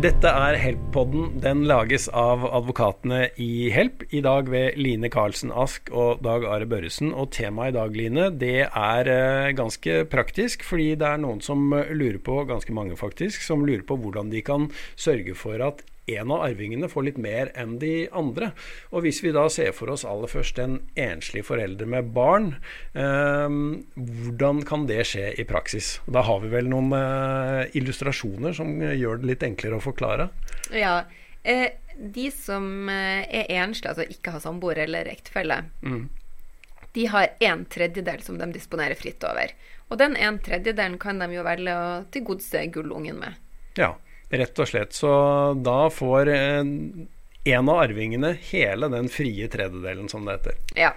Dette er Help-podden. Den lages av advokatene i Help. I dag ved Line Karlsen Ask og Dag Are Børresen. Og temaet i dag, Line, det er eh, ganske praktisk. Fordi det er noen som lurer på, ganske mange faktisk, som lurer på hvordan de kan sørge for at en av arvingene får litt mer enn de andre. Og hvis vi da ser for oss aller først en enslig forelder med barn, eh, hvordan kan det skje i praksis? Da har vi vel noen eh, illustrasjoner som gjør det litt enklere å forklare? Ja. Eh, de som eh, er enslige, altså ikke har samboer eller ektefelle, mm. de har en tredjedel som de disponerer fritt over. Og den en tredjedelen kan de jo velge å tilgodese gullungen med. Ja. Rett og slett. Så da får eh, en av arvingene hele den frie tredjedelen, som det heter. Ja.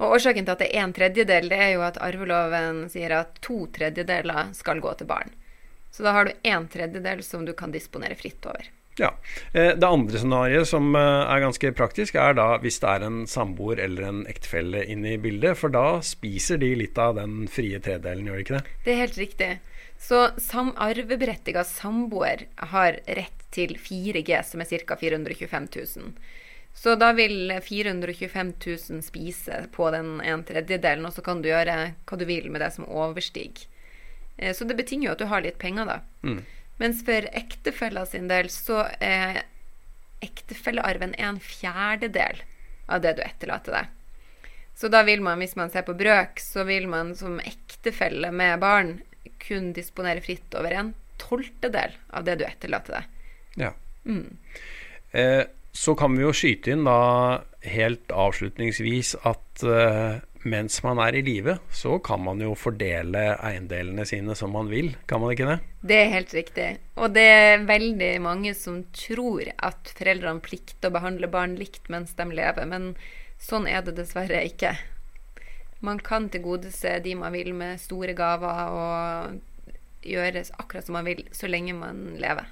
Og årsaken til at det er en tredjedel, det er jo at arveloven sier at to tredjedeler skal gå til barn. Så da har du en tredjedel som du kan disponere fritt over. Ja. Eh, det andre scenarioet som eh, er ganske praktisk, er da hvis det er en samboer eller en ektefelle inne i bildet. For da spiser de litt av den frie tredelen, gjør de ikke det? Det er helt riktig. Så sam arveberettiga samboer har rett til 4G, som er ca. 425 000. Så da vil 425 000 spise på den en tredjedelen, og så kan du gjøre hva du vil med det som overstiger. Eh, så det betinger jo at du har litt penger, da. Mm. Mens for ektefella sin del så er ektefellearven en fjerdedel av det du etterlater deg. Så da vil man, hvis man ser på brøk, så vil man som ektefelle med barn kun disponere fritt over en tolvtedel av det du etterlater deg. Ja. Mm. Eh, så kan vi jo skyte inn da helt avslutningsvis at eh, mens man er i live, så kan man jo fordele eiendelene sine som man vil, kan man ikke det? Det er helt riktig. Og det er veldig mange som tror at foreldrene plikter å behandle barn likt mens de lever, men sånn er det dessverre ikke. Man kan tilgodese de man vil med store gaver, og gjøre akkurat som man vil, så lenge man lever.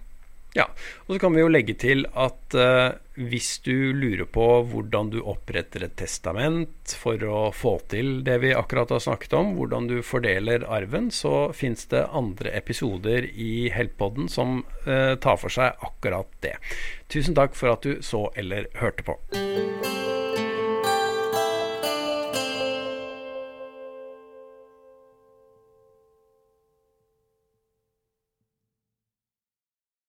Ja, og så kan vi jo legge til at uh, hvis du lurer på hvordan du oppretter et testament for å få til det vi akkurat har snakket om, hvordan du fordeler arven, så fins det andre episoder i Heltpodden som uh, tar for seg akkurat det. Tusen takk for at du så eller hørte på.